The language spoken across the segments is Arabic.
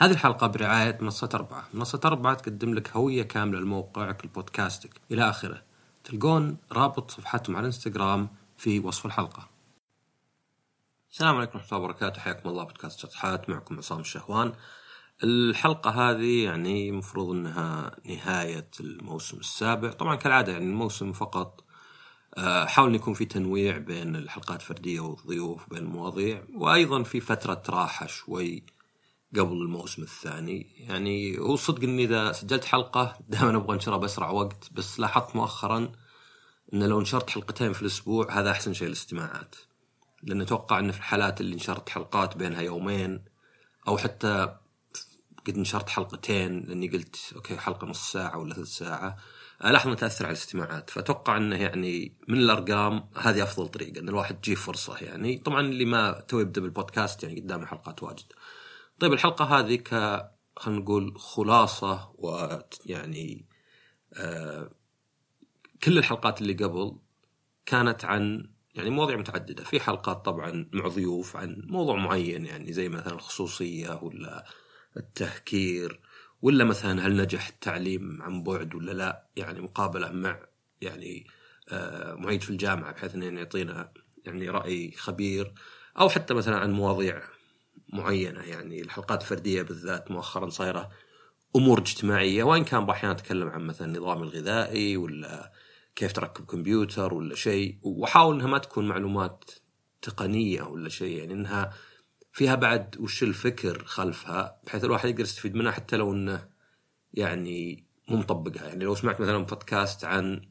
هذه الحلقة برعاية منصة أربعة. منصة أربعة تقدم لك هوية كاملة لموقعك لبودكاستك إلى آخره. تلقون رابط صفحتهم على الانستغرام في وصف الحلقة. السلام عليكم ورحمة الله وبركاته. حياكم الله بودكاست شطحات معكم عصام الشهوان. الحلقة هذه يعني مفروض إنها نهاية الموسم السابع. طبعا كالعادة يعني الموسم فقط. آه، حاول يكون في تنويع بين الحلقات الفردية والضيوف بين المواضيع وأيضا في فترة راحة شوي. قبل الموسم الثاني. يعني هو صدق إني إذا سجلت حلقة دائما أبغى أنشرها بأسرع وقت بس لاحظت مؤخرا إن لو نشرت حلقتين في الأسبوع هذا أحسن شيء للاستماعات. لأن أتوقع إن في الحالات اللي نشرت حلقات بينها يومين أو حتى قد نشرت حلقتين لأني قلت okay حلقة نص ساعة ولا ثلث ساعة الاحظ إنها تأثر على الاستماعات. فأتوقع إنه يعني من الأرقام هذه أفضل طريقة إن الواحد تجيه فرصة يعني. طبعا اللي ما تو يبدا بالبودكاست يعني قدامه حلقات واجد. طيب الحلقة هذه ك خلينا نقول خلاصة ويعني آه كل الحلقات اللي قبل كانت عن يعني مواضيع متعددة. في حلقات طبعا مع ضيوف عن موضوع معين يعني زي مثلا الخصوصية ولا التهكير ولا مثلا هل نجح التعليم عن بعد ولا لا. يعني مقابلة مع يعني آه، معيد في الجامعة بحيث إنه يعطينا يعني رأي خبير أو حتى مثلا عن مواضيع معينة يعني الحلقات الفردية بالذات مؤخرا صايرة أمور اجتماعية وإن كان أحيانا أتكلم عن مثلا النظام الغذائي ولا كيف تركب كمبيوتر ولا شيء وأحاول إنها ما تكون معلومات تقنية ولا شيء يعني إنها فيها بعد وش الفكر خلفها بحيث الواحد يقدر يستفيد منها حتى لو إنه يعني مو مطبقها. يعني لو سمعت مثلا بودكاست عن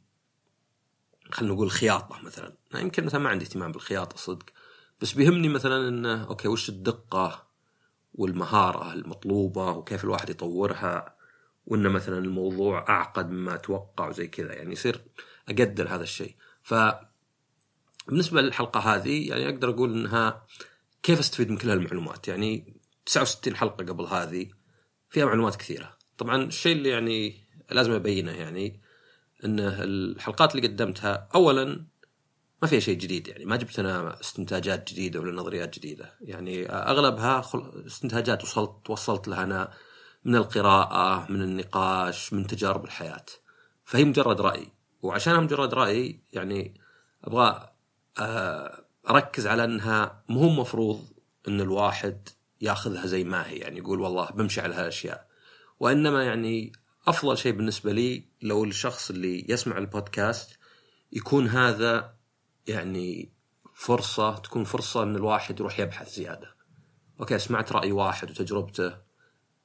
خلينا نقول خياطة مثلا يمكن مثلا ما عندي اهتمام بالخياطة صدق. بس بيهمني مثلا إنه أوكي وش الدقة والمهارة المطلوبة وكيف الواحد يطورها وإنه مثلا الموضوع أعقد مما أتوقع وزي كذا يعني يصير أقدر هذا الشيء. ف بالنسبة للحلقة هذه يعني أقدر أقول إنها كيف أستفيد من كل هالمعلومات؟ يعني 69 حلقة قبل هذه فيها معلومات كثيرة. طبعا الشيء اللي يعني لازم أبينه يعني إن الحلقات اللي قدمتها اولا ما فيها شيء جديد يعني ما جبت أنا استنتاجات جديدة ولا نظريات جديدة. يعني أغلبها استنتاجات وصلت وصلت لها أنا من القراءة من النقاش من تجارب الحياة. فهي مجرد رأي. وعشانها مجرد رأي يعني أبغى آه، أركز على أنها مو مفروض إن الواحد ياخذها زي ما هي. يعني يقول والله بمشي على هالأشياء. وإنما يعني أفضل شيء بالنسبة لي لو الشخص اللي يسمع البودكاست يكون هذا يعني فرصة تكون فرصة إن الواحد يروح يبحث زيادة. أوكي سمعت رأي واحد وتجربته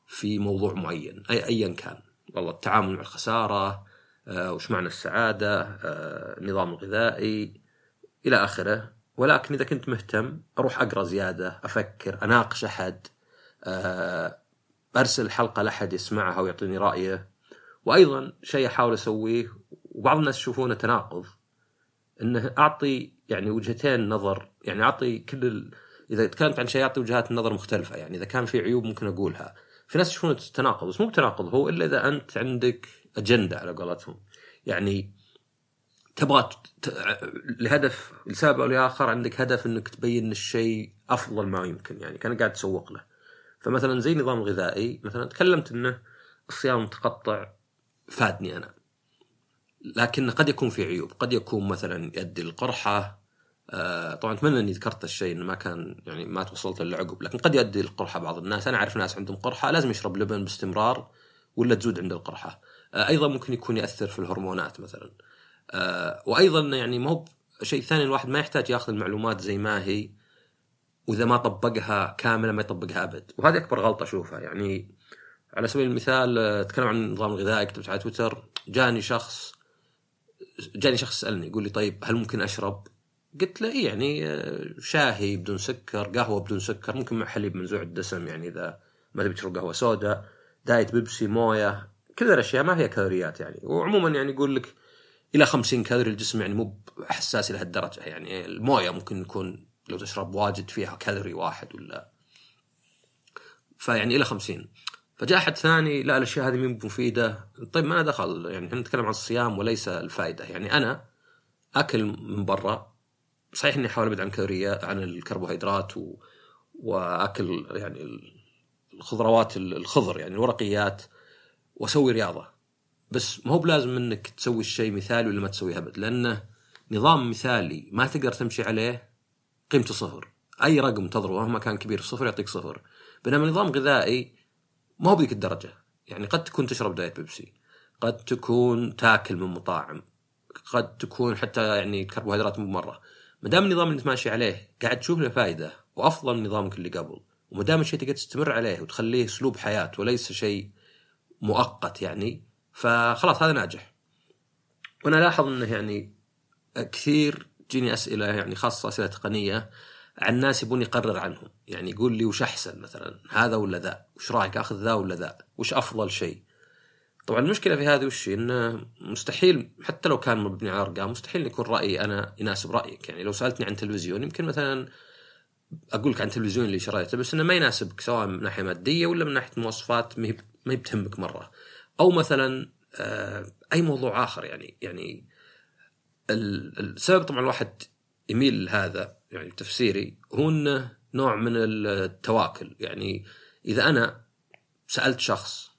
في موضوع معين أي ايا كان. والله التعامل مع الخسارة آه، وش معنى السعادة آه، النظام الغذائي إلى آخره. ولكن إذا كنت مهتم أروح أقرأ زيادة أفكر أناقش أحد آه، أرسل حلقة لأحد يسمعها ويعطيني رأيه. وأيضا شيء أحاول أسويه وبعض الناس يشوفونه تناقض. إنه أعطي يعني وجهتين نظر يعني أعطي كل ال... إذا تكلمت عن شيء أعطي وجهات نظر مختلفة يعني إذا كان في عيوب ممكن أقولها. في ناس يشوفونه تناقض بس مو تناقض هو إلا إذا أنت عندك أجندة على قولتهم. يعني تبغى لهدف لسبب أو لآخر عندك هدف إنك تبين الشيء أفضل ما يمكن يعني كان قاعد تسوق له. فمثلا زي النظام الغذائي مثلا تكلمت إنه الصيام المتقطع فادني أنا. لكن قد يكون في عيوب. قد يكون مثلا يؤدي للقرحة. آه طبعا أتمنى إني ذكرت الشيء إنه ما كان يعني ما توصلت للعقب لكن قد يؤدي للقرحة بعض الناس. أنا أعرف ناس عندهم قرحة لازم يشرب لبن باستمرار ولا تزود عند القرحة. آه أيضا ممكن يكون يأثر في الهرمونات مثلا. آه وأيضا يعني مو شيء ثاني الواحد ما يحتاج يأخذ المعلومات زي ما هي وإذا ما طبقها كامله ما يطبقها أبد. وهذه أكبر غلطة أشوفها. يعني على سبيل المثال تكلم عن النظام الغذائي كتبت على تويتر جاني شخص جاني شخص سالني يقول لي طيب هل ممكن أشرب؟ قلت له إيه يعني آه، شاهي بدون سكر قهوة بدون سكر ممكن مع حليب منزوع الدسم يعني إذا ما تبي تشرب قهوة سوداء دايت بيبسي موية كل الأشياء ما هي كالوريات يعني. وعموما يعني يقول لك إلى 50 كالوري الجسم يعني مو حساس لهالدرجه يعني. الموية ممكن يكون لو تشرب واجد فيها كالوري واحد ولا. فيعني إلى 50 فجاء أحد ثاني لا الأشياء هذه مين مفيدة. طيب ما دخل يعني إحنا نتكلم عن الصيام وليس الفائدة. يعني أنا أكل من برا صحيح إني أحاول أبعد عن الكالوريات عن الكربوهيدرات و... وأكل يعني الخضروات الخضر يعني الورقيات وأسوي رياضة. بس ما هو بلازم إنك تسوي الشيء مثالي ولا ما تسويه أبد لأنه نظام مثالي ما تقدر تمشي عليه قيمته صفر. أي رقم تضربه مهما كان كبير صفر يعطيك صفر. بينما نظام غذائي ما هو بذيك الدرجة. يعني قد تكون تشرب دايت بيبسي قد تكون تاكل من مطاعم قد تكون حتى يعني كربوهيدرات مو مره ما دام النظام اللي انت ماشي عليه قاعد تشوف له فائده وأفضل من نظامك اللي قبل وما دام الشيء تقدر تستمر عليه وتخليه أسلوب حياة وليس شيء مؤقت يعني فخلاص هذا ناجح. وأنا الاحظ إنه يعني كثير تجيني أسئلة يعني خاصة أسئلة تقنية عن ناس يبون يقرر عنهم. يعني يقول لي وش أحسن مثلا؟ هذا ولا ذا؟ وش رأيك؟ أخذ ذا ولا ذا؟ وش أفضل شيء؟ طبعا المشكلة في هذه وش؟ إنه مستحيل حتى لو كان مبني على أرقام مستحيل يكون رأيي أنا يناسب رأيك. يعني لو سألتني عن تلفزيون يمكن مثلا أقول لك عن التلفزيون اللي شريته بس إنه ما يناسبك سواء من ناحية مادية ولا من ناحية مواصفات ما بتهمك مرة. أو مثلا آه، أي موضوع آخر يعني يعني السبب طبعا الواحد يميل لهذا. يعني تفسيري هو إنه نوع من التواكل. يعني إذا أنا سألت شخص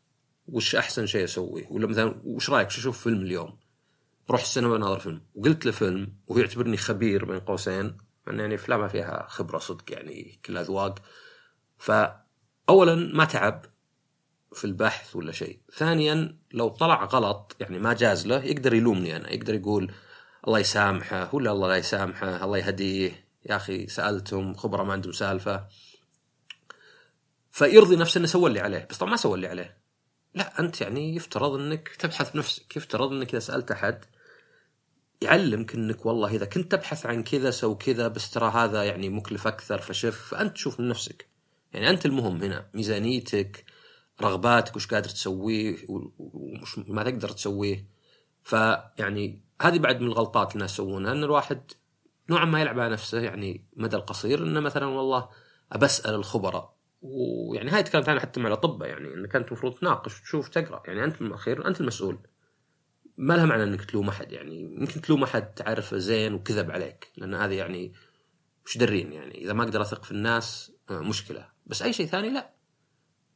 وش أحسن شيء أسويه ولا مثلا وش رأيك شو أشوف فيلم اليوم؟ بروح السينما ناظر فيلم. وقلت له فيلم وهو يعتبرني خبير بين قوسين مع يعني افلام فيها خبرة صدق يعني كل أذواق. فاولا ما تعب في البحث ولا شيء. ثانيا لو طلع غلط يعني ما جاز له يقدر يلومني أنا يقدر يقول الله يسامحه ولا الله لا يسامحه الله يهديه. يا أخي سألتهم خبرة ما عندهم سالفة. فيرضي نفسه إنه سوى اللي عليه بس طبعا ما سوى اللي عليه. لا أنت يعني يفترض إنك تبحث بنفسك يفترض إنك إذا سألت أحد يعلمك إنك والله إذا كنت تبحث عن كذا سو كذا بس ترى هذا يعني مكلف أكثر فشف فأنت تشوف من نفسك. يعني أنت المهم هنا ميزانيتك رغباتك وش قادر تسويه وش ما تقدر تسويه. فيعني هذه بعد من الغلطات اللي الناس يسوونها إن الواحد نوعا ما يلعب على نفسه يعني مدى القصير إنه مثلا والله ابسال الخبراء. ويعني هاي تكلمت عنها حتى مع الأطباء يعني انك انت المفروض تناقش وتشوف تقرأ. يعني أنت الأخير أنت المسؤول. ما لها معنى إنك تلوم أحد يعني يمكن تلوم أحد تعرفه زين وكذب عليك لأن هذه يعني وش درين يعني إذا ما أقدر أثق في الناس آه، مشكلة. بس أي شيء ثاني لا.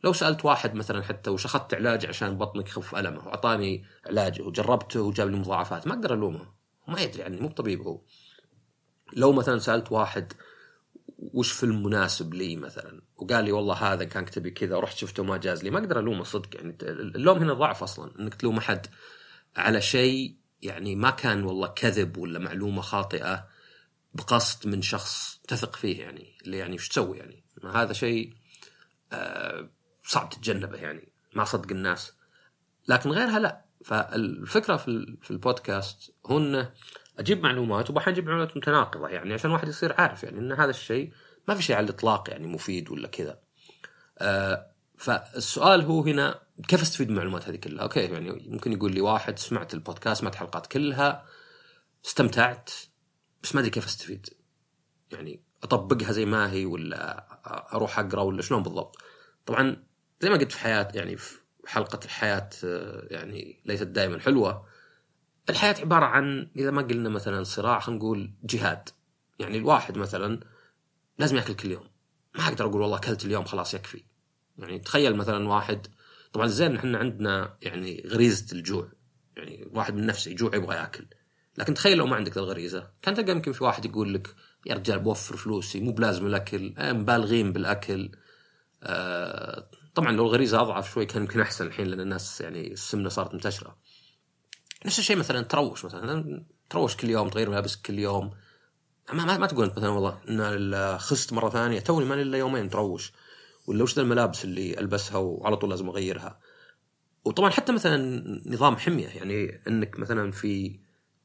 لو سألت واحد مثلا حتى وش اخذت علاج عشان بطنك يخف ألمه وأعطاني علاجه وجربته وجاب لي مضاعفات ما أقدر ألومه. ما يدري يعني مو طبيب هو. لو مثلا سألت واحد وش فيلم مناسب لي مثلا وقال لي والله هذا كان كتبي كذا ورحت شفته ما جاز لي ما أقدر ألومه صدق يعني اللوم هنا ضعف أصلا إنك تلوم أحد على شيء يعني ما كان والله كذب ولا معلومة خاطئة بقصد من شخص تثق فيه يعني اللي يعني وش تسوي يعني؟ هذا شيء آه صعب تتجنبه يعني ما صدق الناس. لكن غيرها لا. فالفكرة في في البودكاست هو انه أجيب معلومات وبحين أجيب معلومات متناقضة يعني عشان الواحد يصير عارف يعني إن هذا الشيء ما في شيء على الإطلاق يعني مفيد ولا كذا. آه فالسؤال هو هنا كيف أستفيد من المعلومات هذه كلها؟ أوكي يعني ممكن يقول لي واحد سمعت البودكاست سمعت الحلقات كلها استمتعت بس ما أدري كيف أستفيد. يعني أطبقها زي ما هي ولا أروح أقرأ ولا شلون بالضبط؟ طبعا زي ما قلت في حياة يعني في حلقة الحياة آه، يعني ليست دائما حلوة الحياة عبارة عن إذا ما قلنا مثلا صراع خلينا نقول جهاد. يعني الواحد مثلا لازم يأكل كل يوم. ما أقدر أقول والله أكلت اليوم خلاص يكفي. يعني تخيل مثلا واحد طبعا زين إحنا عندنا يعني غريزة الجوع. يعني واحد من نفسه يجوع يبغى يأكل. لكن تخيل لو ما عندك الغريزة. كان تلقى يمكن في واحد يقول لك يا رجال بوفر فلوسي مو بلازم الأكل مبالغين بالأكل. آه طبعا لو الغريزة أضعف شوي كان يمكن أحسن الحين لأن الناس يعني السمنة صارت منتشرة. نفس الشيء مثلا تروش مثلا. تروش كل يوم تغير ملابسك كل يوم. ما, ما, ما تقول انت مثلا والله إن خست مرة ثانية توني ما إلا يومين تروش. ولا وش الملابس اللي ألبسها وعلى طول لازم أغيرها؟ وطبعا حتى مثلا نظام حمية يعني إنك مثلا في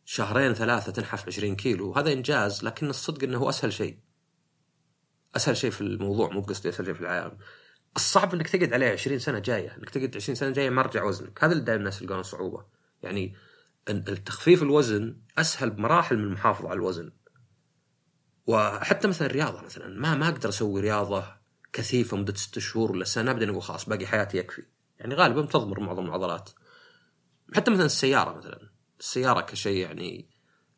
شهرين ثلاثة تنحف 20 كيلو هذا إنجاز لكن الصدق إنه هو أسهل شيء. أسهل شيء في الموضوع مو بقصدي أسهل شيء في العالم. الصعب إنك تقعد عليه 20 سنة جاية إنك تقعد 20 سنة جاية ما رجع وزنك. هذا اللي دائما الناس يلقون صعوبة. يعني التخفيف الوزن أسهل بمراحل من المحافظة على الوزن. وحتى مثلا الرياضه مثلا ما ما أقدر أسوي رياضة كثيفة مدة ست شهور ولا سنة بعدين أقول خلاص باقي حياتي يكفي. يعني غالبا تضمر معظم العضلات. حتى مثلا السيارة مثلا السيارة كشيء يعني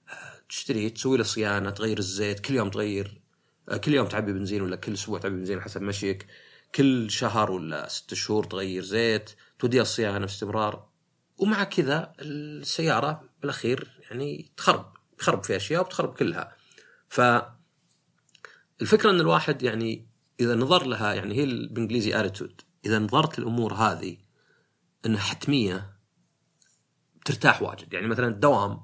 آه، تشتري تسوي له صيانة تغير الزيت كل يوم تغير آه، كل يوم تعبي بنزين ولا كل أسبوع تعبي بنزين حسب مشيك. كل شهر ولا ست شهور تغير زيت توديها الصيانة باستمرار. ومع كذا السيارة بالأخير يعني تخرب تخرب في أشياء وبتخرب كلها. ف الفكرة إن الواحد يعني إذا نظر لها يعني هي بالإنجليزي اتيتود إذا نظرت الأمور هذه انها حتمية ترتاح واجد. يعني مثلا الدوام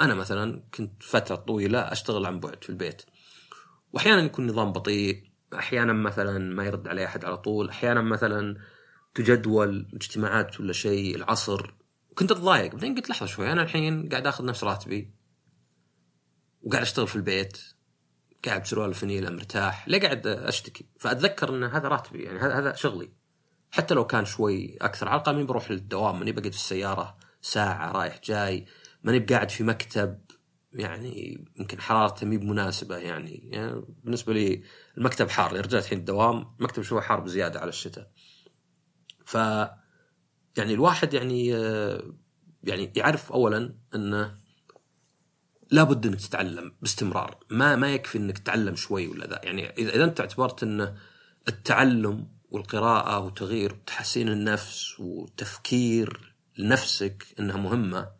أنا مثلا كنت فترة طويلة أشتغل عن بعد في البيت. واحيانا يكون نظام بطيء أحيانا مثلا ما يرد علي أحد على طول أحيانا مثلا تجدول اجتماعات ولا شيء العصر. كنت أتضايق. بعدين قلت لحظة شوي أنا الحين قاعد آخذ نفس راتبي. وقاعد أشتغل في البيت. قاعد بسروال الفنيل مرتاح. ليه قاعد أشتكي؟ فأتذكر إن هذا راتبي يعني هذا شغلي. حتى لو كان شوي أكثر. على الأقل ماني بروح للدوام ماني بقعد في السيارة ساعة رايح جاي. ماني بقاعد في مكتب. يعني يمكن حرارته مي بمناسبة يعني, يعني بالنسبة لي المكتب حار. رجعت الحين الدوام مكتب شوي حار بزيادة على الشتاء. ف يعني الواحد يعني يعني يعرف اولا إنه لابد إنك تتعلم باستمرار. ما ما يكفي إنك تتعلم شوي ولا ذا. يعني إذا إذا أنت اعتبرت ان التعلم والقراءة وتغيير تحسين النفس والتفكير لنفسك إنها مهمة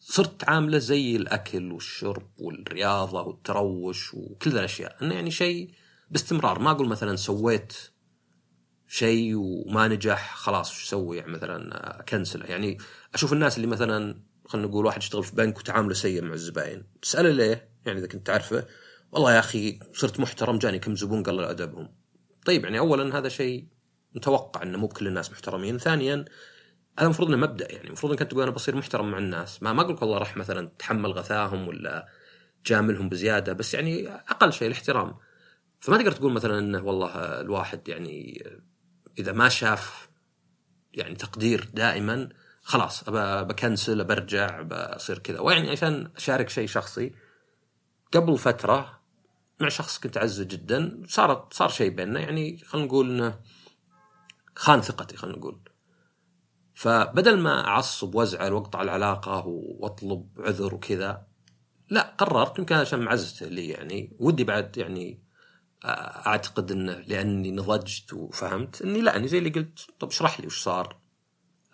صرت عاملة زي الأكل والشرب والرياضة والتروش وكل الأشياء. إنه يعني شيء باستمرار. ما أقول مثلا سويت شيء وما نجح خلاص وش أسوي يعني مثلا اكنسله يعني أشوف الناس اللي مثلا خلينا نقول واحد يشتغل في بنك وتعامله سيء مع الزباين. تساله ليه؟ يعني إذا كنت تعرفه والله يا أخي صرت محترم جاني كم زبون قلل أدبهم. طيب يعني اولا هذا شيء متوقع إنه مو بكل الناس محترمين. ثانيا هذا المفروض إنه مبدأ. يعني المفروض إنك تقول أنا بصير محترم مع الناس. ما ما أقول والله راح مثلا تحمل غثاهم ولا جاملهم بزيادة بس يعني أقل شيء الاحترام. فما تقدر تقول مثلا إنه والله الواحد يعني إذا ما شاف يعني تقدير دائما خلاص بكنسل برجع بصير كذا. ويعني عشان أشارك شيء شخصي قبل فترة مع شخص كنت أعزه جدا صارت صار شيء بيننا. يعني خلينا نقول إنه خان ثقتي خلينا نقول. فبدل ما أعصب وأزعل وأقطع العلاقة وأطلب عذر وكذا لا قررت يمكن عشان معزته لي يعني ودي بعد يعني أعتقد انه لأني نضجت وفهمت إني لا إني زي اللي قلت طب اشرح لي وش صار.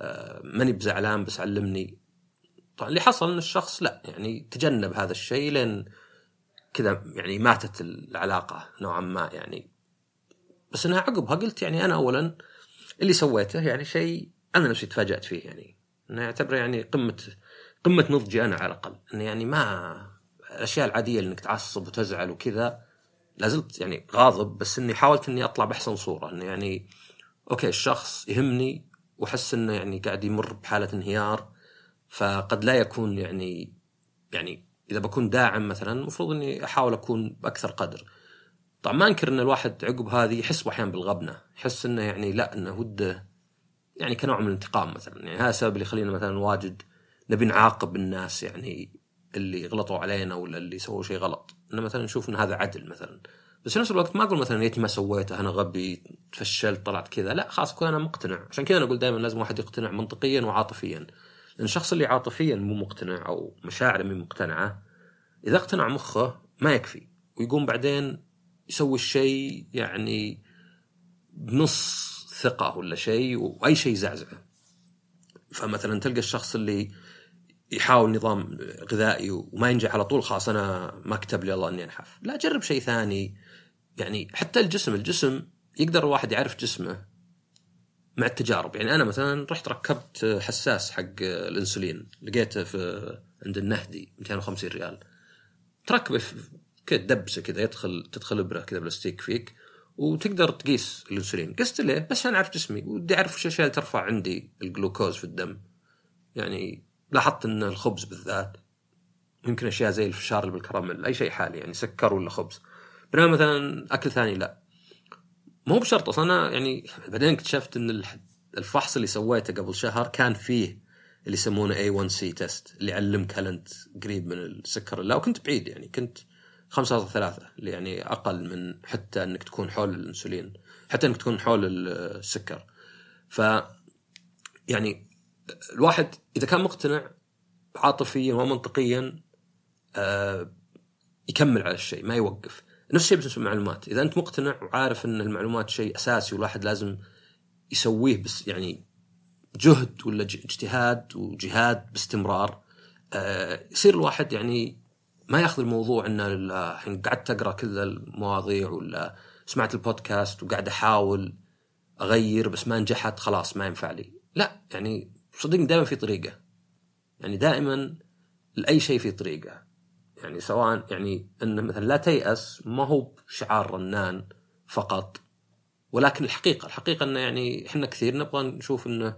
آه، ماني بزعلان بس علمني. طبعا اللي حصل إن الشخص لا يعني تجنب هذا الشيء لين كذا يعني ماتت العلاقة نوعا ما يعني. بس انها عقبها قلت يعني أنا اولا اللي سويته يعني شيء أنا نفسي تفاجأت فيه يعني. انه أعتبره يعني قمة قمة نضجي أنا على الأقل. انه يعني ما الأشياء العادية اللي إنك تعصب وتزعل وكذا لازلت يعني غاضب بس إني حاولت إني أطلع بأحسن صورة إنه يعني أوكي الشخص يهمني وأحس إنه يعني قاعد يمر بحالة انهيار فقد لا يكون يعني يعني إذا بكون داعم مثلا المفروض إني أحاول أكون بأكثر قدر. طبعا ما أنكر إن الواحد عقب هذه يحس أحيانا بالغبنة، يحس إنه يعني لا إنه وده يعني كنوع من الانتقام مثلا، يعني هذا السبب اللي يخلينا مثلا واجد نبي نعاقب الناس يعني اللي غلطوا علينا ولا اللي سووا شيء غلط، إنه مثلا نشوف ان هذا عدل مثلا. بس في نفس الوقت ما أقول مثلا يا ما سويته أنا غبي فشلت طلعت كذا. لا خلاص أكون أنا مقتنع. عشان كذا أنا أقول دائما لازم واحد يقتنع منطقيا وعاطفيا. لأن الشخص اللي عاطفيا مو مقتنع أو مشاعره مو مقتنعة إذا اقتنع مخه ما يكفي. ويقوم بعدين يسوي الشيء يعني بنص ثقة ولا شيء وأي شيء يزعزعه. فمثلا تلقى الشخص اللي يحاول نظام غذائي وما ينجح على طول خلاص أنا ما كتب لي الله إني أنحف. لا جرب شيء ثاني. يعني حتى الجسم الجسم يقدر الواحد يعرف جسمه مع التجارب. يعني أنا مثلا رحت ركبت حساس حق الإنسولين لقيته في عند النهدي 250 ريال. تركبه كذا دبسه كذا يدخل تدخل إبرة كذا بلاستيك فيك وتقدر تقيس الإنسولين. قست ليه بس عشان أعرف جسمي ودي أعرف وش الأشياء اللي ترفع عندي الجلوكوز في الدم. يعني لاحظت إن الخبز بالذات يمكن أشياء زي الفشار اللي بالكراميل أي شيء حالي يعني سكر ولا خبز. بينما مثلا أكل ثاني لا. مو بشرط أصلا أنا يعني بعدين اكتشفت إن الفحص اللي سويته قبل شهر كان فيه اللي يسمونه A1C test اللي يعلمك هل انت قريب من السكر لا وكنت بعيد يعني كنت 5.3 اللي يعني أقل من حتى إنك تكون حول الإنسولين حتى إنك تكون حول السكر. ف يعني الواحد إذا كان مقتنع عاطفيا ومنطقيا آه يكمل على الشيء ما يوقف. نفس الشيء بالنسبة للمعلومات إذا أنت مقتنع وعارف إن المعلومات شيء أساسي والواحد لازم يسويه بس يعني جهد ولا اجتهاد وجهاد باستمرار آه يصير الواحد يعني ما ياخذ الموضوع إنه الحين قعدت أقرأ كل المواضيع ولا سمعت البودكاست وقاعد أحاول أغير بس ما نجحت خلاص ما ينفع لي. لا يعني صدقني دائما في طريقة. يعني دائما لأي شيء في طريقة. يعني سواء يعني ان مثلا لا تيأس ما هو شعار رنان فقط. ولكن الحقيقة الحقيقة إنه يعني إحنا كثير نبغى نشوف إنه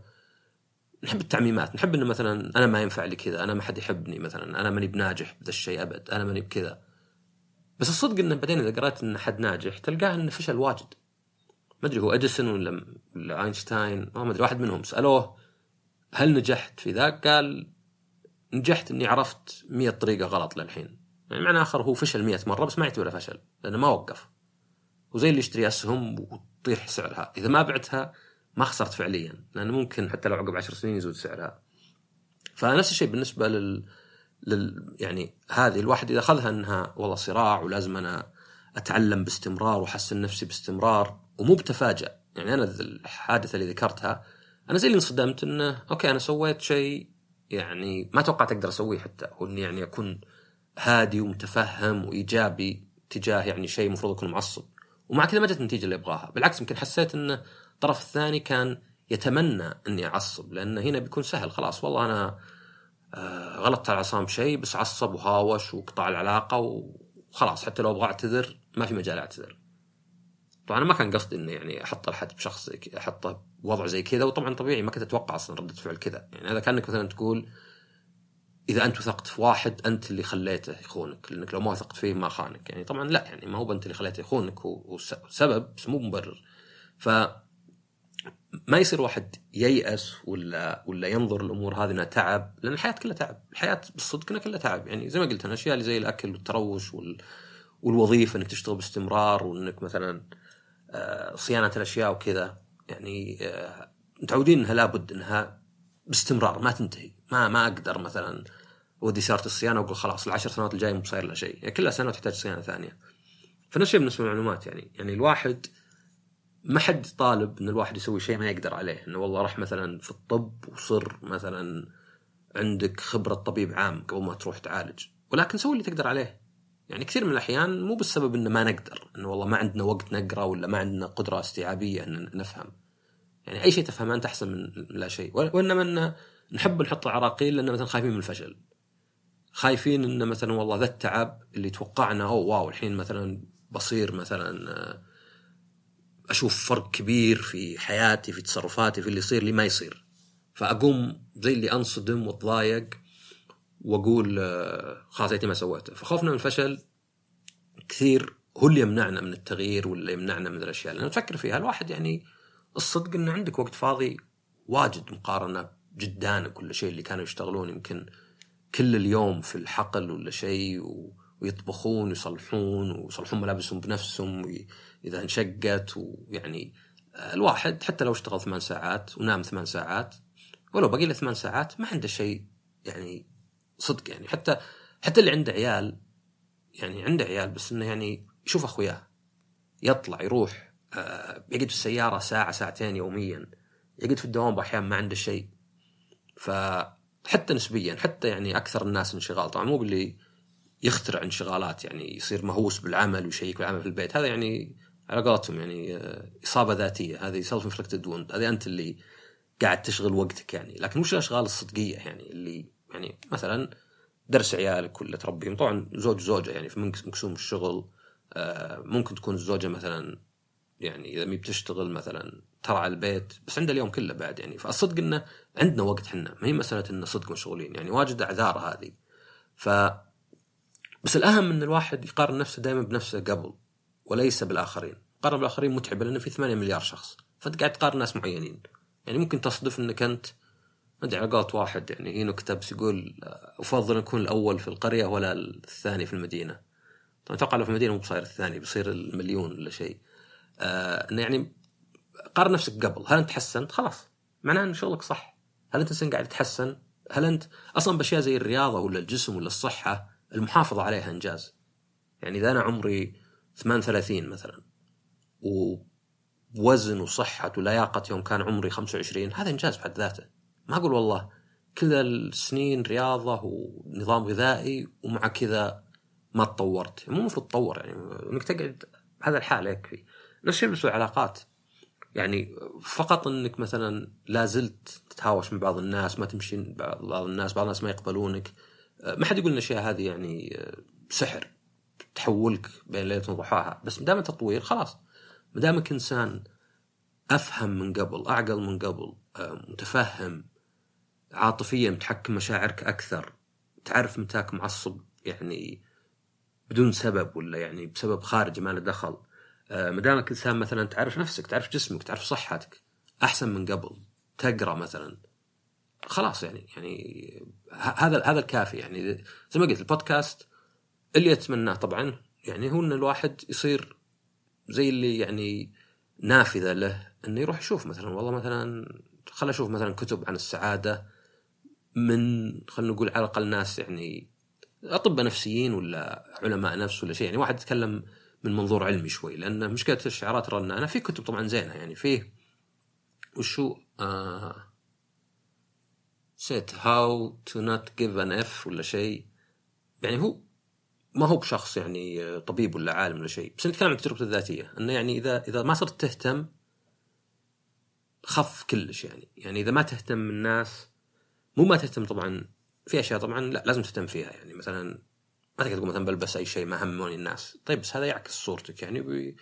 نحب التعميمات. نحب إنه مثلا أنا ما ينفع لي كذا أنا ما حد يحبني مثلا أنا ماني بناجح بذا الشيء أبد أنا ماني بكذا. بس الصدق إنه بعدين إذا قرأت ان حد ناجح تلقاه إنه فشل واجد. ما أدري هو اديسون ولا أينشتاين ما أدري واحد منهم سألوه هل نجحت في ذاك؟ قال نجحت إني عرفت 100 طريقة غلط للحين. يعني معنى آخر هو فشل 100 مرة بس ما يعتبره فشل لأنه ما وقف. وزي اللي يشتري أسهم وتطيح سعرها. إذا ما بعتها ما خسرت فعليا لأنه ممكن حتى لو عقب 10 سنين يزود سعرها. فنفس الشيء بالنسبة لل لل يعني هذه الواحد إذا أخذها إنها والله صراع ولازم أنا أتعلم باستمرار وأحسن نفسي باستمرار ومو بتفاجأ. يعني أنا الحادثة اللي ذكرتها أنا زي اللي انصدمت إنه okay أنا سويت شيء يعني ما توقعت أقدر أسويه حتى هو إني يعني أكون هادي ومتفهم وإيجابي تجاه يعني شيء المفروض أكون معصب. ومع كذا ما جت النتيجة اللي أبغاها. بالعكس يمكن حسيت انه الطرف الثاني كان يتمنى إني أعصب لأن هنا بيكون سهل خلاص والله أنا آه غلطت على عصام شيء بس عصب وهاوش وقطع العلاقة وخلاص حتى لو أبغى أعتذر ما في مجال أعتذر. طبعا ما كان قصدي انه يعني أحط الحد بشخص أحطه بوضع زي كذا وطبعا طبيعي ما كنت أتوقع أصلا ردة فعل كذا. يعني هذا كأنك مثلا تقول إذا أنت وثقت في واحد أنت اللي خليته يخونك لأنك لو ما وثقت فيه ما خانك. يعني طبعا لا يعني ما هو انت اللي خليته يخونك هو سبب بس مو مبرر. ف ما يصير واحد ييأس ولا ولا ينظر الأمور هذه إنها تعب لأن الحياة كلها تعب، الحياة بالصدق إنها كلها تعب. يعني زي ما قلت أنا الاشياء اللي زي الأكل والتروش وال والوظيفة إنك تشتغل باستمرار وإنك مثلا آه، صيانة الأشياء وكذا. يعني آه، متعودين إنها لابد إنها باستمرار ما تنتهي. ما ما أقدر مثلا ودي سياره الصيانة وأقول خلاص العشر سنوات الجاية مو بصير لها شيء. يعني كلها سنوات تحتاج صيانة ثانية. فنفس الشيء بالنسبة للمعلومات يعني. يعني الواحد ما حد طالب إن الواحد يسوي شيء ما يقدر عليه. إنه والله راح مثلا في الطب وصر مثلا عندك خبرة طبيب عام قبل ما تروح تعالج. ولكن سوي اللي تقدر عليه. يعني كثير من الأحيان مو بالسبب إنه ما نقدر إنه والله ما عندنا وقت نقرأ ولا ما عندنا قدرة استيعابية إن نفهم. يعني أي شيء تفهمه أنت أحسن من لا شيء. وإنما إن نحب نحط العراقيل لأن مثلا خايفين من الفشل. خايفين إن مثلا والله ذا التعب اللي توقعنا أو واو الحين مثلا بصير مثلا آه، أشوف فرق كبير في حياتي في تصرفاتي في اللي يصير لي ما يصير. فأقوم زي اللي أنصدم وأتضايق وأقول آه، خلاص ما سويته. فخوفنا من الفشل. كثير هو اللي يمنعنا من التغيير ولا يمنعنا من الأشياء. لأن تفكر فيها الواحد يعني الصدق إنه عندك وقت فاضي واجد مقارنة جدانك كل شيء اللي كانوا يشتغلون. يمكن كل اليوم في الحقل ولا شيء و... ويطبخون ويصلحون ويصلحون ملابسهم بنفسهم واذا انشقت ويعني آه، الواحد حتى لو اشتغل ثمان ساعات ونام ثمان ساعات ولو بقي له ثمان ساعات ما عنده شيء يعني صدق يعني. حتى حتى اللي عنده عيال يعني عنده عيال بس إنه يعني يشوف أخوياه يطلع يروح آه يقعد في السيارة ساعة ساعتين يوميا يقعد في الدوام أحيانا ما عنده شيء. فحتى نسبيا حتى يعني أكثر الناس انشغال. طبعا مو باللي يخترع انشغالات يعني يصير مهووس بالعمل ويشيك بالعمل في البيت. هذا يعني على قولتهم يعني آه، إصابة ذاتية. هذه سيلف انفلكتد هذه أنت اللي قاعد تشغل وقتك يعني. لكن مش الأشغال الصدقية يعني اللي يعني مثلا درس عيالك ولا تربيهم. طبعا زوج زوجة يعني مقسوم الشغل آه، ممكن تكون الزوجة مثلا يعني إذا مي بتشتغل مثلا ترعى البيت بس عنده اليوم كله بعد يعني. فالصدق إنه عندنا وقت حنا ما هي مسألة إنه صدق مشغولين. يعني واجد اعذار هذه. ف بس الأهم إن الواحد يقارن نفسه دائما بنفسه قبل وليس بالآخرين. قارن بالآخرين متعبة لأنه في 8 مليار شخص. فأنت قاعد تقارن ناس معينين. يعني ممكن تصدف إنك أنت ما ادري على قولة واحد يعني هي نكتة يقول أفضل اكون الأول في القرية ولا الثاني في المدينة. طبعا أتوقع لو في المدينة مو بصير الثاني بيصير المليون ولا شيء. آه يعني قارن نفسك قبل، هل أنت تحسنت؟ خلاص معناه إن شغلك صح. هل أنت قاعد تتحسن؟ هل أنت أصلا بأشياء زي الرياضة ولا الجسم ولا الصحة المحافظة عليها إنجاز. يعني إذا أنا عمري 38 مثلا ووزن وصحة ولياقة يوم كان عمري 25 هذا إنجاز بحد ذاته ما أقول والله كل السنين رياضة ونظام غذائي ومع كذا ما تطورت. مو المفروض تطور يعني إنك تقعد هذا الحال يكفي نفس الشيء بالنسبة يعني فقط إنك مثلا لا زلت تتهاوش مع بعض الناس ما تمشي مع بعض الناس بعض الناس ما يقبلونك. ما حد يقول إن الأشياء هذه يعني سحر تحولك بين ليلة وضحاها. بس دام تطوير خلاص. ما دامك إنسان أفهم من قبل أعقل من قبل متفهم عاطفيا متحكم مشاعرك أكثر. تعرف متاك معصب يعني بدون سبب ولا يعني بسبب خارجي ما له دخل. آه، ما دامك إنسان مثلا تعرف نفسك تعرف جسمك تعرف صحتك أحسن من قبل تقرأ مثلا. خلاص يعني يعني هذا هذا الكافي يعني. زي ما قلت البودكاست اللي أتمناه طبعا يعني هو إن الواحد يصير زي اللي يعني نافذة له إنه يروح يشوف مثلا والله مثلا خل أشوف مثلا كتب عن السعادة. من خلينا نقول على الأقل ناس يعني أطباء نفسيين ولا علماء نفس ولا شيء. يعني واحد يتكلم من منظور علمي شوي لأن مشكلة الشعارات الرنانه في كتب طبعا زينة يعني فيه وشو آه how to not give an F ولا شيء. يعني هو ما هو بشخص يعني طبيب ولا عالم ولا شيء بس نتكلم عن تجربته الذاتية إنه يعني إذا إذا ما صرت تهتم خف كلش يعني. يعني إذا ما تهتم الناس مو ما تهتم طبعا في أشياء طبعا لا لازم تهتم فيها يعني. مثلا ما تقدر تقول مثلا بلبس أي شيء ما هموني الناس. طيب بس هذا يعكس صورتك يعني بي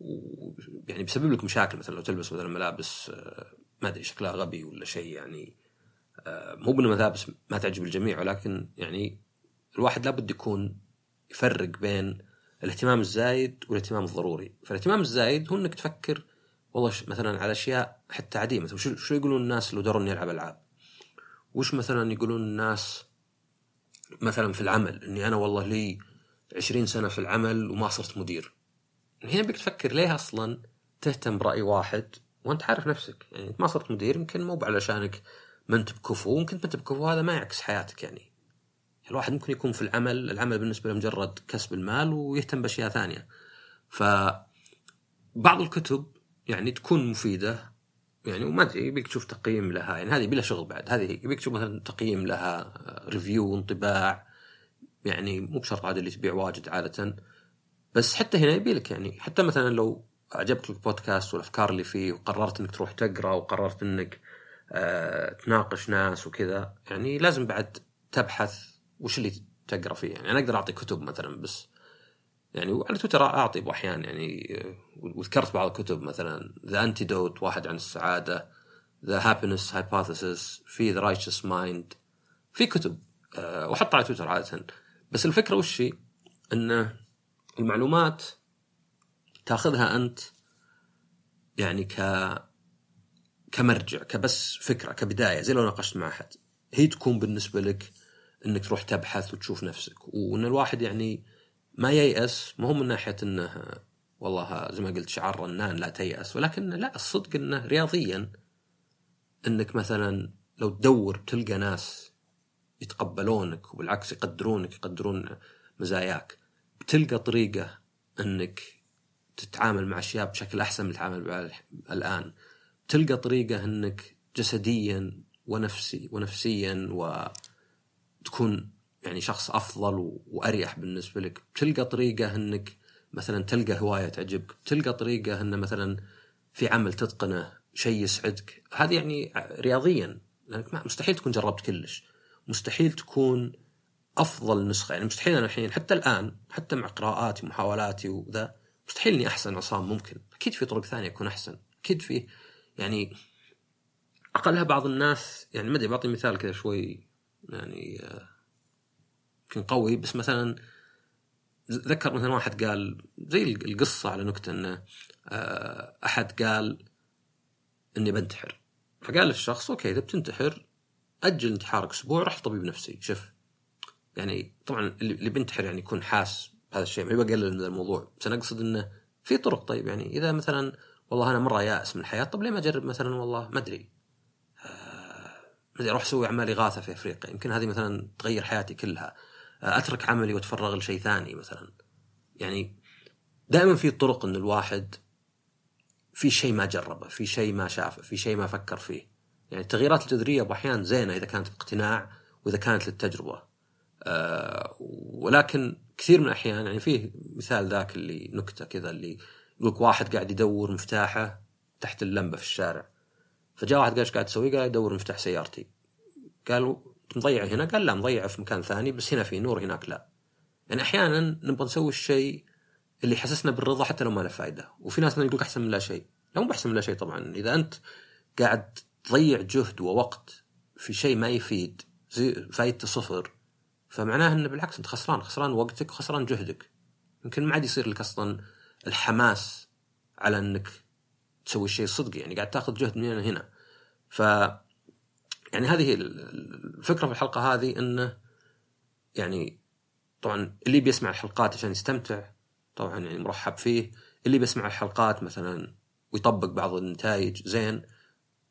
و يعني بيسبب لك مشاكل مثلا لو تلبس مثلا ملابس آه، ما أدري شكلها غبي ولا شيء يعني. آه، مو بان ملابس ما تعجب الجميع ولكن يعني الواحد لابد يكون يفرق بين الاهتمام الزايد والاهتمام الضروري. فالاهتمام الزايد هو إنك تفكر والله مثلا على أشياء حتى عادية. مثلا شو يقولون الناس لو دروا اني العب ألعاب؟ وش مثلا يقولون الناس مثلا في العمل؟ إني أنا والله لي 20 سنة في العمل وما صرت مدير. هنا بك تفكر ليه أصلا تهتم برأي واحد وأنت عارف نفسك؟ يعني ما صرت مدير يمكن مو علشانك ما انت بكفو ممكن ما انت بكفو هذا ما يعكس حياتك يعني. الواحد ممكن يكون في العمل العمل بالنسبة له مجرد كسب المال ويهتم بأشياء ثانية. ف بعض الكتب يعني تكون مفيدة يعني وما أدري يبيك تشوف تقييم لها يعني هذه بلا شغل بعد هذه يبيك تشوف مثلا تقييم لها review انطباع يعني مو بشرط عاد اللي تبيع واجد عادة. بس حتى هنا يبي لك يعني حتى مثلا لو عجبك البودكاست والأفكار اللي فيه وقررت إنك تروح تقرأ وقررت إنك آه تناقش ناس وكذا يعني لازم بعد تبحث وش اللي تقرأ فيه. يعني أنا أقدر أعطي كتب مثلا بس يعني وعلى تويتر أعطي باحيان يعني وذكرت بعض الكتب مثلا The Antidote واحد عن السعادة The Happiness Hypothesis في The Righteous Mind في كتب أه وأحطها على تويتر عادة. بس الفكرة وش هي؟ إن المعلومات تأخذها أنت يعني ك كمرجع كبس فكرة كبداية زي لو ناقشت مع أحد. هي تكون بالنسبة لك إنك تروح تبحث وتشوف نفسك. وإن الواحد يعني ما ييأس مو من ناحية إنه والله زي ما قلت شعار رنان لا تيأس ولكن لا الصدق إنه رياضيا إنك مثلا لو تدور تلقى ناس يتقبلونك وبالعكس يقدرونك يقدرون مزاياك بتلقى طريقة إنك تتعامل مع أشياء بشكل أحسن من تتعامل الآن. تلقى طريقة إنك جسديا ونفسي ونفسيا وتكون يعني شخص أفضل وأريح بالنسبة لك. تلقى طريقة إنك مثلا تلقى هواية تعجبك تلقى طريقة إن مثلا في عمل تتقنه شيء يسعدك. هذه يعني رياضيا لأنك مستحيل تكون جربت كلش. مستحيل تكون أفضل نسخة. يعني مستحيل أنا الحين حتى الآن حتى مع قراءاتي ومحاولاتي وذا مستحيل إني أحسن عصام ممكن. أكيد في طرق ثانية أكون أحسن. أكيد في يعني أقلها بعض الناس يعني ما أدري بعطي مثال كذا شوي يعني آه يمكن قوي بس مثلا ذكر مثلا واحد قال زي القصة على نكتة إنه آه، أحد قال إني بنتحر. فقال للشخص أوكي إذا بتنتحر أجل انتحارك أسبوع رح طبيب نفسي شوف يعني طبعا اللي بينتحر يعني يكون حاس بهذا الشيء ما يبغى يقلل من الموضوع. بس أنا اقصد إنه في طرق. طيب يعني إذا مثلا والله أنا مرة يائس من الحياة طب ليه ما أجرب مثلا؟ والله ما أدري. أروح أسوي اعمال اغاثه في أفريقيا. يمكن هذه مثلا تغير حياتي كلها. أترك عملي وأتفرغ لشيء ثاني مثلا. يعني دائما في طرق إن الواحد في شيء ما جربه في شيء ما شافه في شيء ما فكر فيه. يعني التغييرات الجذرية باحيان زينة إذا كانت باقتناع وإذا كانت للتجربة. أه ولكن كثير من الأحيان يعني فيه مثال ذاك اللي نكتة كذا اللي يقولك واحد قاعد يدور مفتاحه تحت اللمبة في الشارع. فجاء واحد قال إيش قاعد تسوي؟ قاعد ادور مفتاح سيارتي. قالوا مضيع هنا. قال لا مضيع في مكان ثاني بس هنا في نور هناك لا. يعني أحيانا نبغى نسوي الشيء اللي يحسسنا بالرضا حتى لو ما له فائده وفي ناس يقول أحسن من لا شيء. لا مو بأحسن من لا شيء طبعا. إذا أنت قاعد تضيع جهد ووقت في شيء ما يفيد زي فايدته صفر فمعناه إنه بالعكس أنت خسران. خسران وقتك وخسران جهدك. يمكن ما عاد يصير لك أصلا الحماس على إنك تسوي الشيء صدق. يعني قاعد تاخذ جهد من هنا هنا ف يعني هذه الفكرة في الحلقة هذه إنه يعني طبعا اللي بيسمع الحلقات عشان يستمتع طبعا يعني مرحب فيه اللي بيسمع الحلقات مثلا ويطبق بعض النتائج زين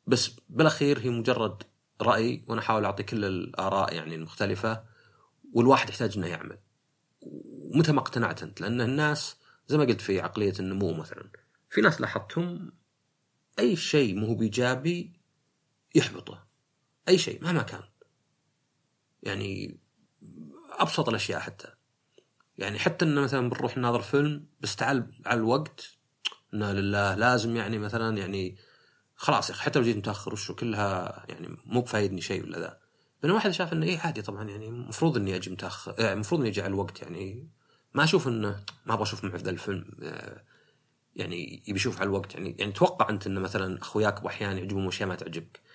بس بالأخير هي مجرد رأي وأنا أحاول أعطي كل الآراء يعني المختلفة والواحد يحتاج إنه يعمل. ومتى ما اقتنعت أنت؟ لأن الناس زي ما قلت في عقلية النمو مثلا في ناس لاحظتهم أي شيء مو بايجابي يحبطه. أي شيء مهما كان. يعني أبسط الأشياء حتى. يعني حتى ان مثلا بنروح نناظر فيلم بس تعال على الوقت. إنا لله لازم يعني مثلا يعني خلاص يا أخي حتى لو جيت متأخر وشو كلها يعني مو بفايدني شيء ولا ذا. بينما واحد شاف إنه إيه عادي طبعا يعني المفروض إني أجي متأخر يعني المفروض إني أجي على الوقت يعني. ما أشوف إنه ما أبغى أشوف معه ذا الفيلم آه، يعني يبي يشوف على الوقت. يعني يعني توقع أنت ان مثلا أخوياك باحيان يعجبهم اشياء ما تعجبك؟ آه،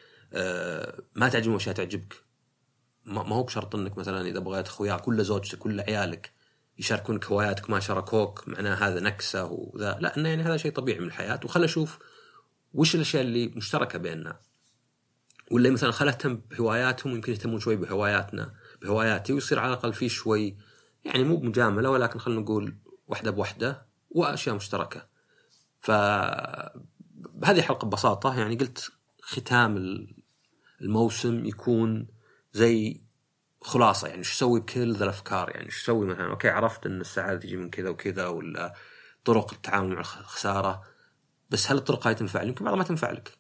ما تعجبهم اشياء تعجبك ما هو بشرط إنك مثلا إذا بغيت أخوياك ولا زوجتك ولا عيالك يشاركونك هواياتك ما شاركوك معناه هذا نكسة وذا. لا إنه يعني هذا شيء طبيعي من الحياة. وخل أشوف وش الأشياء اللي مشتركة بيننا. ولا مثلا خل اهتم بهواياتهم يمكن يهتمون شوي بهواياتنا بهواياتي ويصير على الأقل في شوي يعني مو بمجاملة ولكن خلينا نقول وحدة بوحدة وأشياء مشتركة. ف هذه حلقه ببساطة يعني قلت ختام الموسم يكون زي خلاصة يعني إيش أسوي بكل ذا الأفكار؟ يعني إيش أسوي مثلا؟ أوكي عرفت إن السعادة تجي من كذا وكذا ولا طرق التعامل مع الخسارة بس هل الطرق هاي تنفع؟ يمكن بعضها ما تنفع لك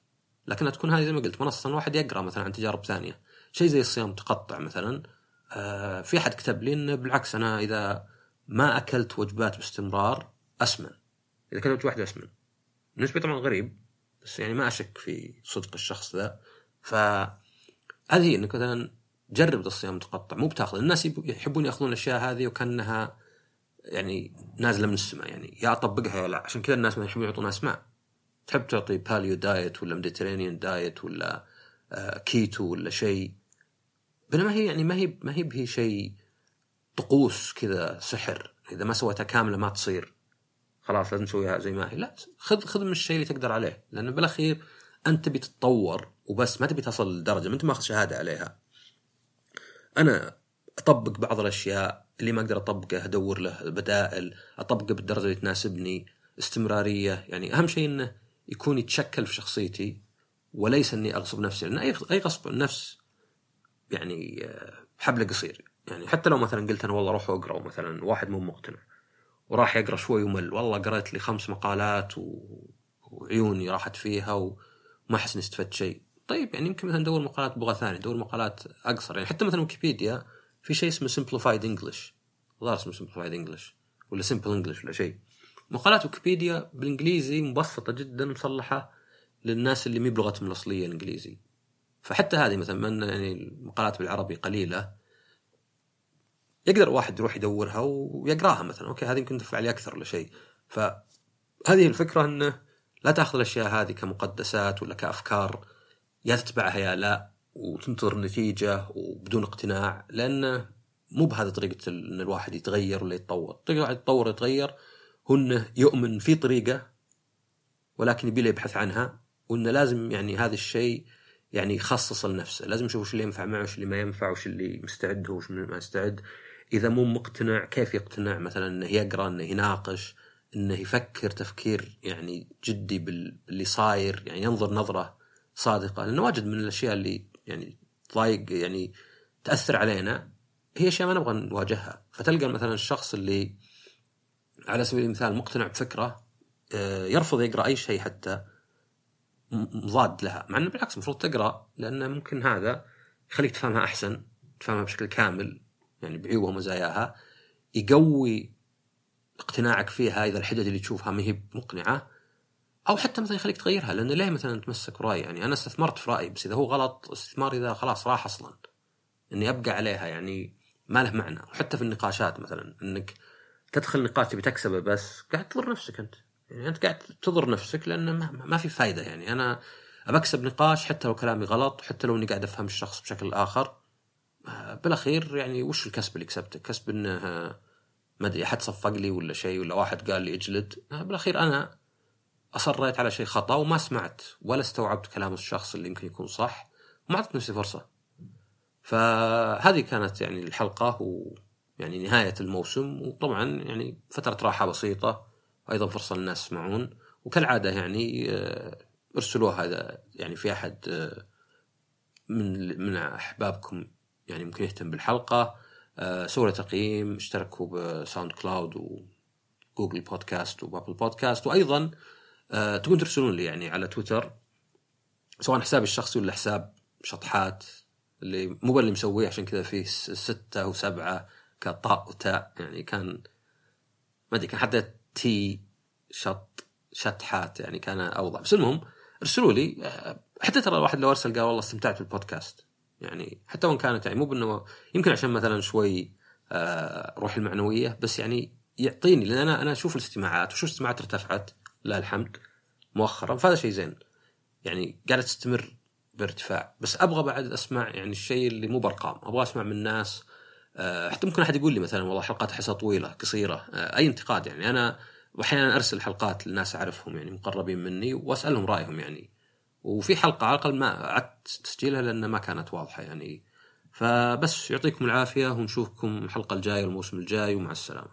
لكنها تكون هذه زي ما قلت منصة واحد يقرأ مثلا عن تجارب ثانية. شيء زي الصيام متقطع مثلا آه في أحد كتب لي انه بالعكس أنا إذا ما أكلت وجبات باستمرار أسمن. إذا وجبة واحدة أسمن. بالنسبة طبعا غريب بس يعني ما أشك في صدق الشخص ذا. ف هذه هي إنك مثلا جرب الصيام المتقطع مو بتأخذ. الناس يحبون يأخذون الأشياء هذه وكأنها يعني نازلة من السماء يعني يا أطبقها يا لا. عشان كذا الناس ما يحبون يعطون أسماء. تحب تعطي paleo diet ولا Mediterranean diet ولا كيتو ولا شيء. بينما هي يعني ما هي ما هي بهي شيء طقوس كذا سحر. إذا ما سويتها كاملة ما تصير. خلاص لازم تسويها زي ما هي. لا خذ خذ من الشيء اللي تقدر عليه. لأن بالأخير أنت تبي تتطور وبس ما تبي تصل لدرجه ما أنت ماخذ شهادة عليها. أنا أطبق بعض الأشياء اللي ما أقدر اطبقه أدور له بدائل اطبقه بالدرجة اللي تناسبني استمرارية. يعني أهم شيء إنه يكون يتشكل في شخصيتي وليس إني أغصب نفسي لأن أي أي غصب النفس يعني آه، حبل قصير. يعني حتى لو مثلا قلت أنا والله روح أقرأ مثلا واحد مو مقتنع وراح يقرأ شوي ومل والله قرأت لي خمس مقالات و... وعيوني راحت فيها وما أحس إني استفدت شيء. طيب يعني يمكن مثلا ندور مقالات بلغة ثانية ندور مقالات أقصر. يعني حتى مثلا ويكيبيديا في شيء اسمه Simplified English الظاهر اسمه Simplified English ولا Simple English ولا شيء. مقالات ويكيبيديا بالإنجليزي مبسطة جدا مصلحه للناس اللي مي بلغتهم الأصلية الإنجليزي. فحتى هذه مثلا من يعني المقالات بالعربي قليلة يقدر واحد يروح يدورها ويقراها مثلا. أوكي هذه يمكن تنفع لي أكثر ولا شيء. فهذه الفكرة إنه لا تأخذ الأشياء هذه كمقدسات ولا كأفكار يا تتبعها يا لا وتنتظر نتيجه وبدون اقتناع لأنه مو بهذه طريقة إن الواحد يتغير ولا يتطور، طريقة الواحد يتطور ويتغير هو إنه يؤمن في طريقة ولكن يبي يبحث عنها وإنه لازم يعني هذا الشيء يعني يخصص لنفسه، لازم يشوف وش اللي ينفع معه وش اللي ما ينفع وش اللي مستعد هو وش ما يستعد، إذا مو مقتنع كيف يقتنع؟ مثلا إنه يقرأ إنه يناقش إنه يفكر تفكير يعني جدي باللي صاير يعني ينظر نظرة صادقة لأنه واجد من الأشياء اللي يعني تضايق يعني تأثر علينا هي أشياء ما نبغى نواجهها. فتلقى مثلا الشخص اللي على سبيل المثال مقتنع بفكرة آه، يرفض يقرأ أي شيء حتى مضاد لها. مع إنه بالعكس المفروض تقرأ لأنه ممكن هذا يخليك تفهمها أحسن تفهمها بشكل كامل يعني بعيوبها ومزاياها يقوي اقتناعك فيها إذا الحدث اللي تشوفها ما هي مقنعة. أو حتى مثلا يخليك تغيرها لأنه ليه مثلا تمسك براي يعني أنا استثمرت في رايي بس إذا هو غلط استثمار إذا خلاص راح أصلا. إني أبقى عليها يعني ما له معنى. وحتى في النقاشات مثلا إنك تدخل نقاش تبي تكسبه بس قاعد تضر نفسك أنت. يعني أنت قاعد تضر نفسك لأن ما, ما في فائده يعني أنا بكسب نقاش حتى لو كلامي غلط حتى لو إني قاعد أفهم الشخص بشكل آخر. آه، بالأخير يعني وش الكسب اللي كسبته؟ كسب إنه ما أدري أحد صفق لي ولا شيء ولا واحد قال لي اجلد. آه، بالأخير أنا أصريت على شيء خطأ وما سمعت ولا استوعبت كلام الشخص اللي يمكن يكون صح وما اعطيت نفسي فرصة. فهذه كانت يعني الحلقة ويعني نهاية الموسم وطبعا يعني فترة راحة بسيطة أيضا فرصة للناس يسمعون وكالعادة يعني آه، ارسلوها هذا يعني في أحد آه، من من أحبابكم يعني ممكن يهتم بالحلقة آه، سووا تقييم اشتركوا ب SoundCloud و Google Podcast و Apple Podcast وأيضا تقدرون ترسلون لي يعني على تويتر سواء حسابي الشخصي ولا حساب شطحات اللي مو اللي مسويه عشان كذا فيه ستة وسبعة كطاء وتاء. يعني كان ما أدري كان حتى T شط شطحات يعني كان أوضح. بس المهم ارسلوا لي حتى ترى الواحد لو أرسل قال والله استمتعت بالبودكاست. يعني حتى وإن كانت يعني مو بأنه يمكن عشان مثلا شوي آه، روح المعنوية بس يعني يعطيني لأن أنا أنا أشوف الاستماعات وشوف الاستماعات ارتفعت. لله الحمد مؤخرا. فهذا شيء زين. يعني قاعدة تستمر بارتفاع. بس أبغى بعد أسمع يعني الشيء اللي مو بأرقام. أبغى أسمع من ناس آه، حتى ممكن أحد يقول لي مثلا والله حلقات احسها طويلة قصيرة آه، أي انتقاد يعني. أنا واحيانا أرسل حلقات لناس أعرفهم يعني مقربين مني وأسألهم رأيهم يعني. وفي حلقة على الأقل ما عدت تسجيلها لأن ما كانت واضحة يعني. فبس يعطيكم العافية ونشوفكم الحلقة الجاية الموسم الجاي ومع السلامة.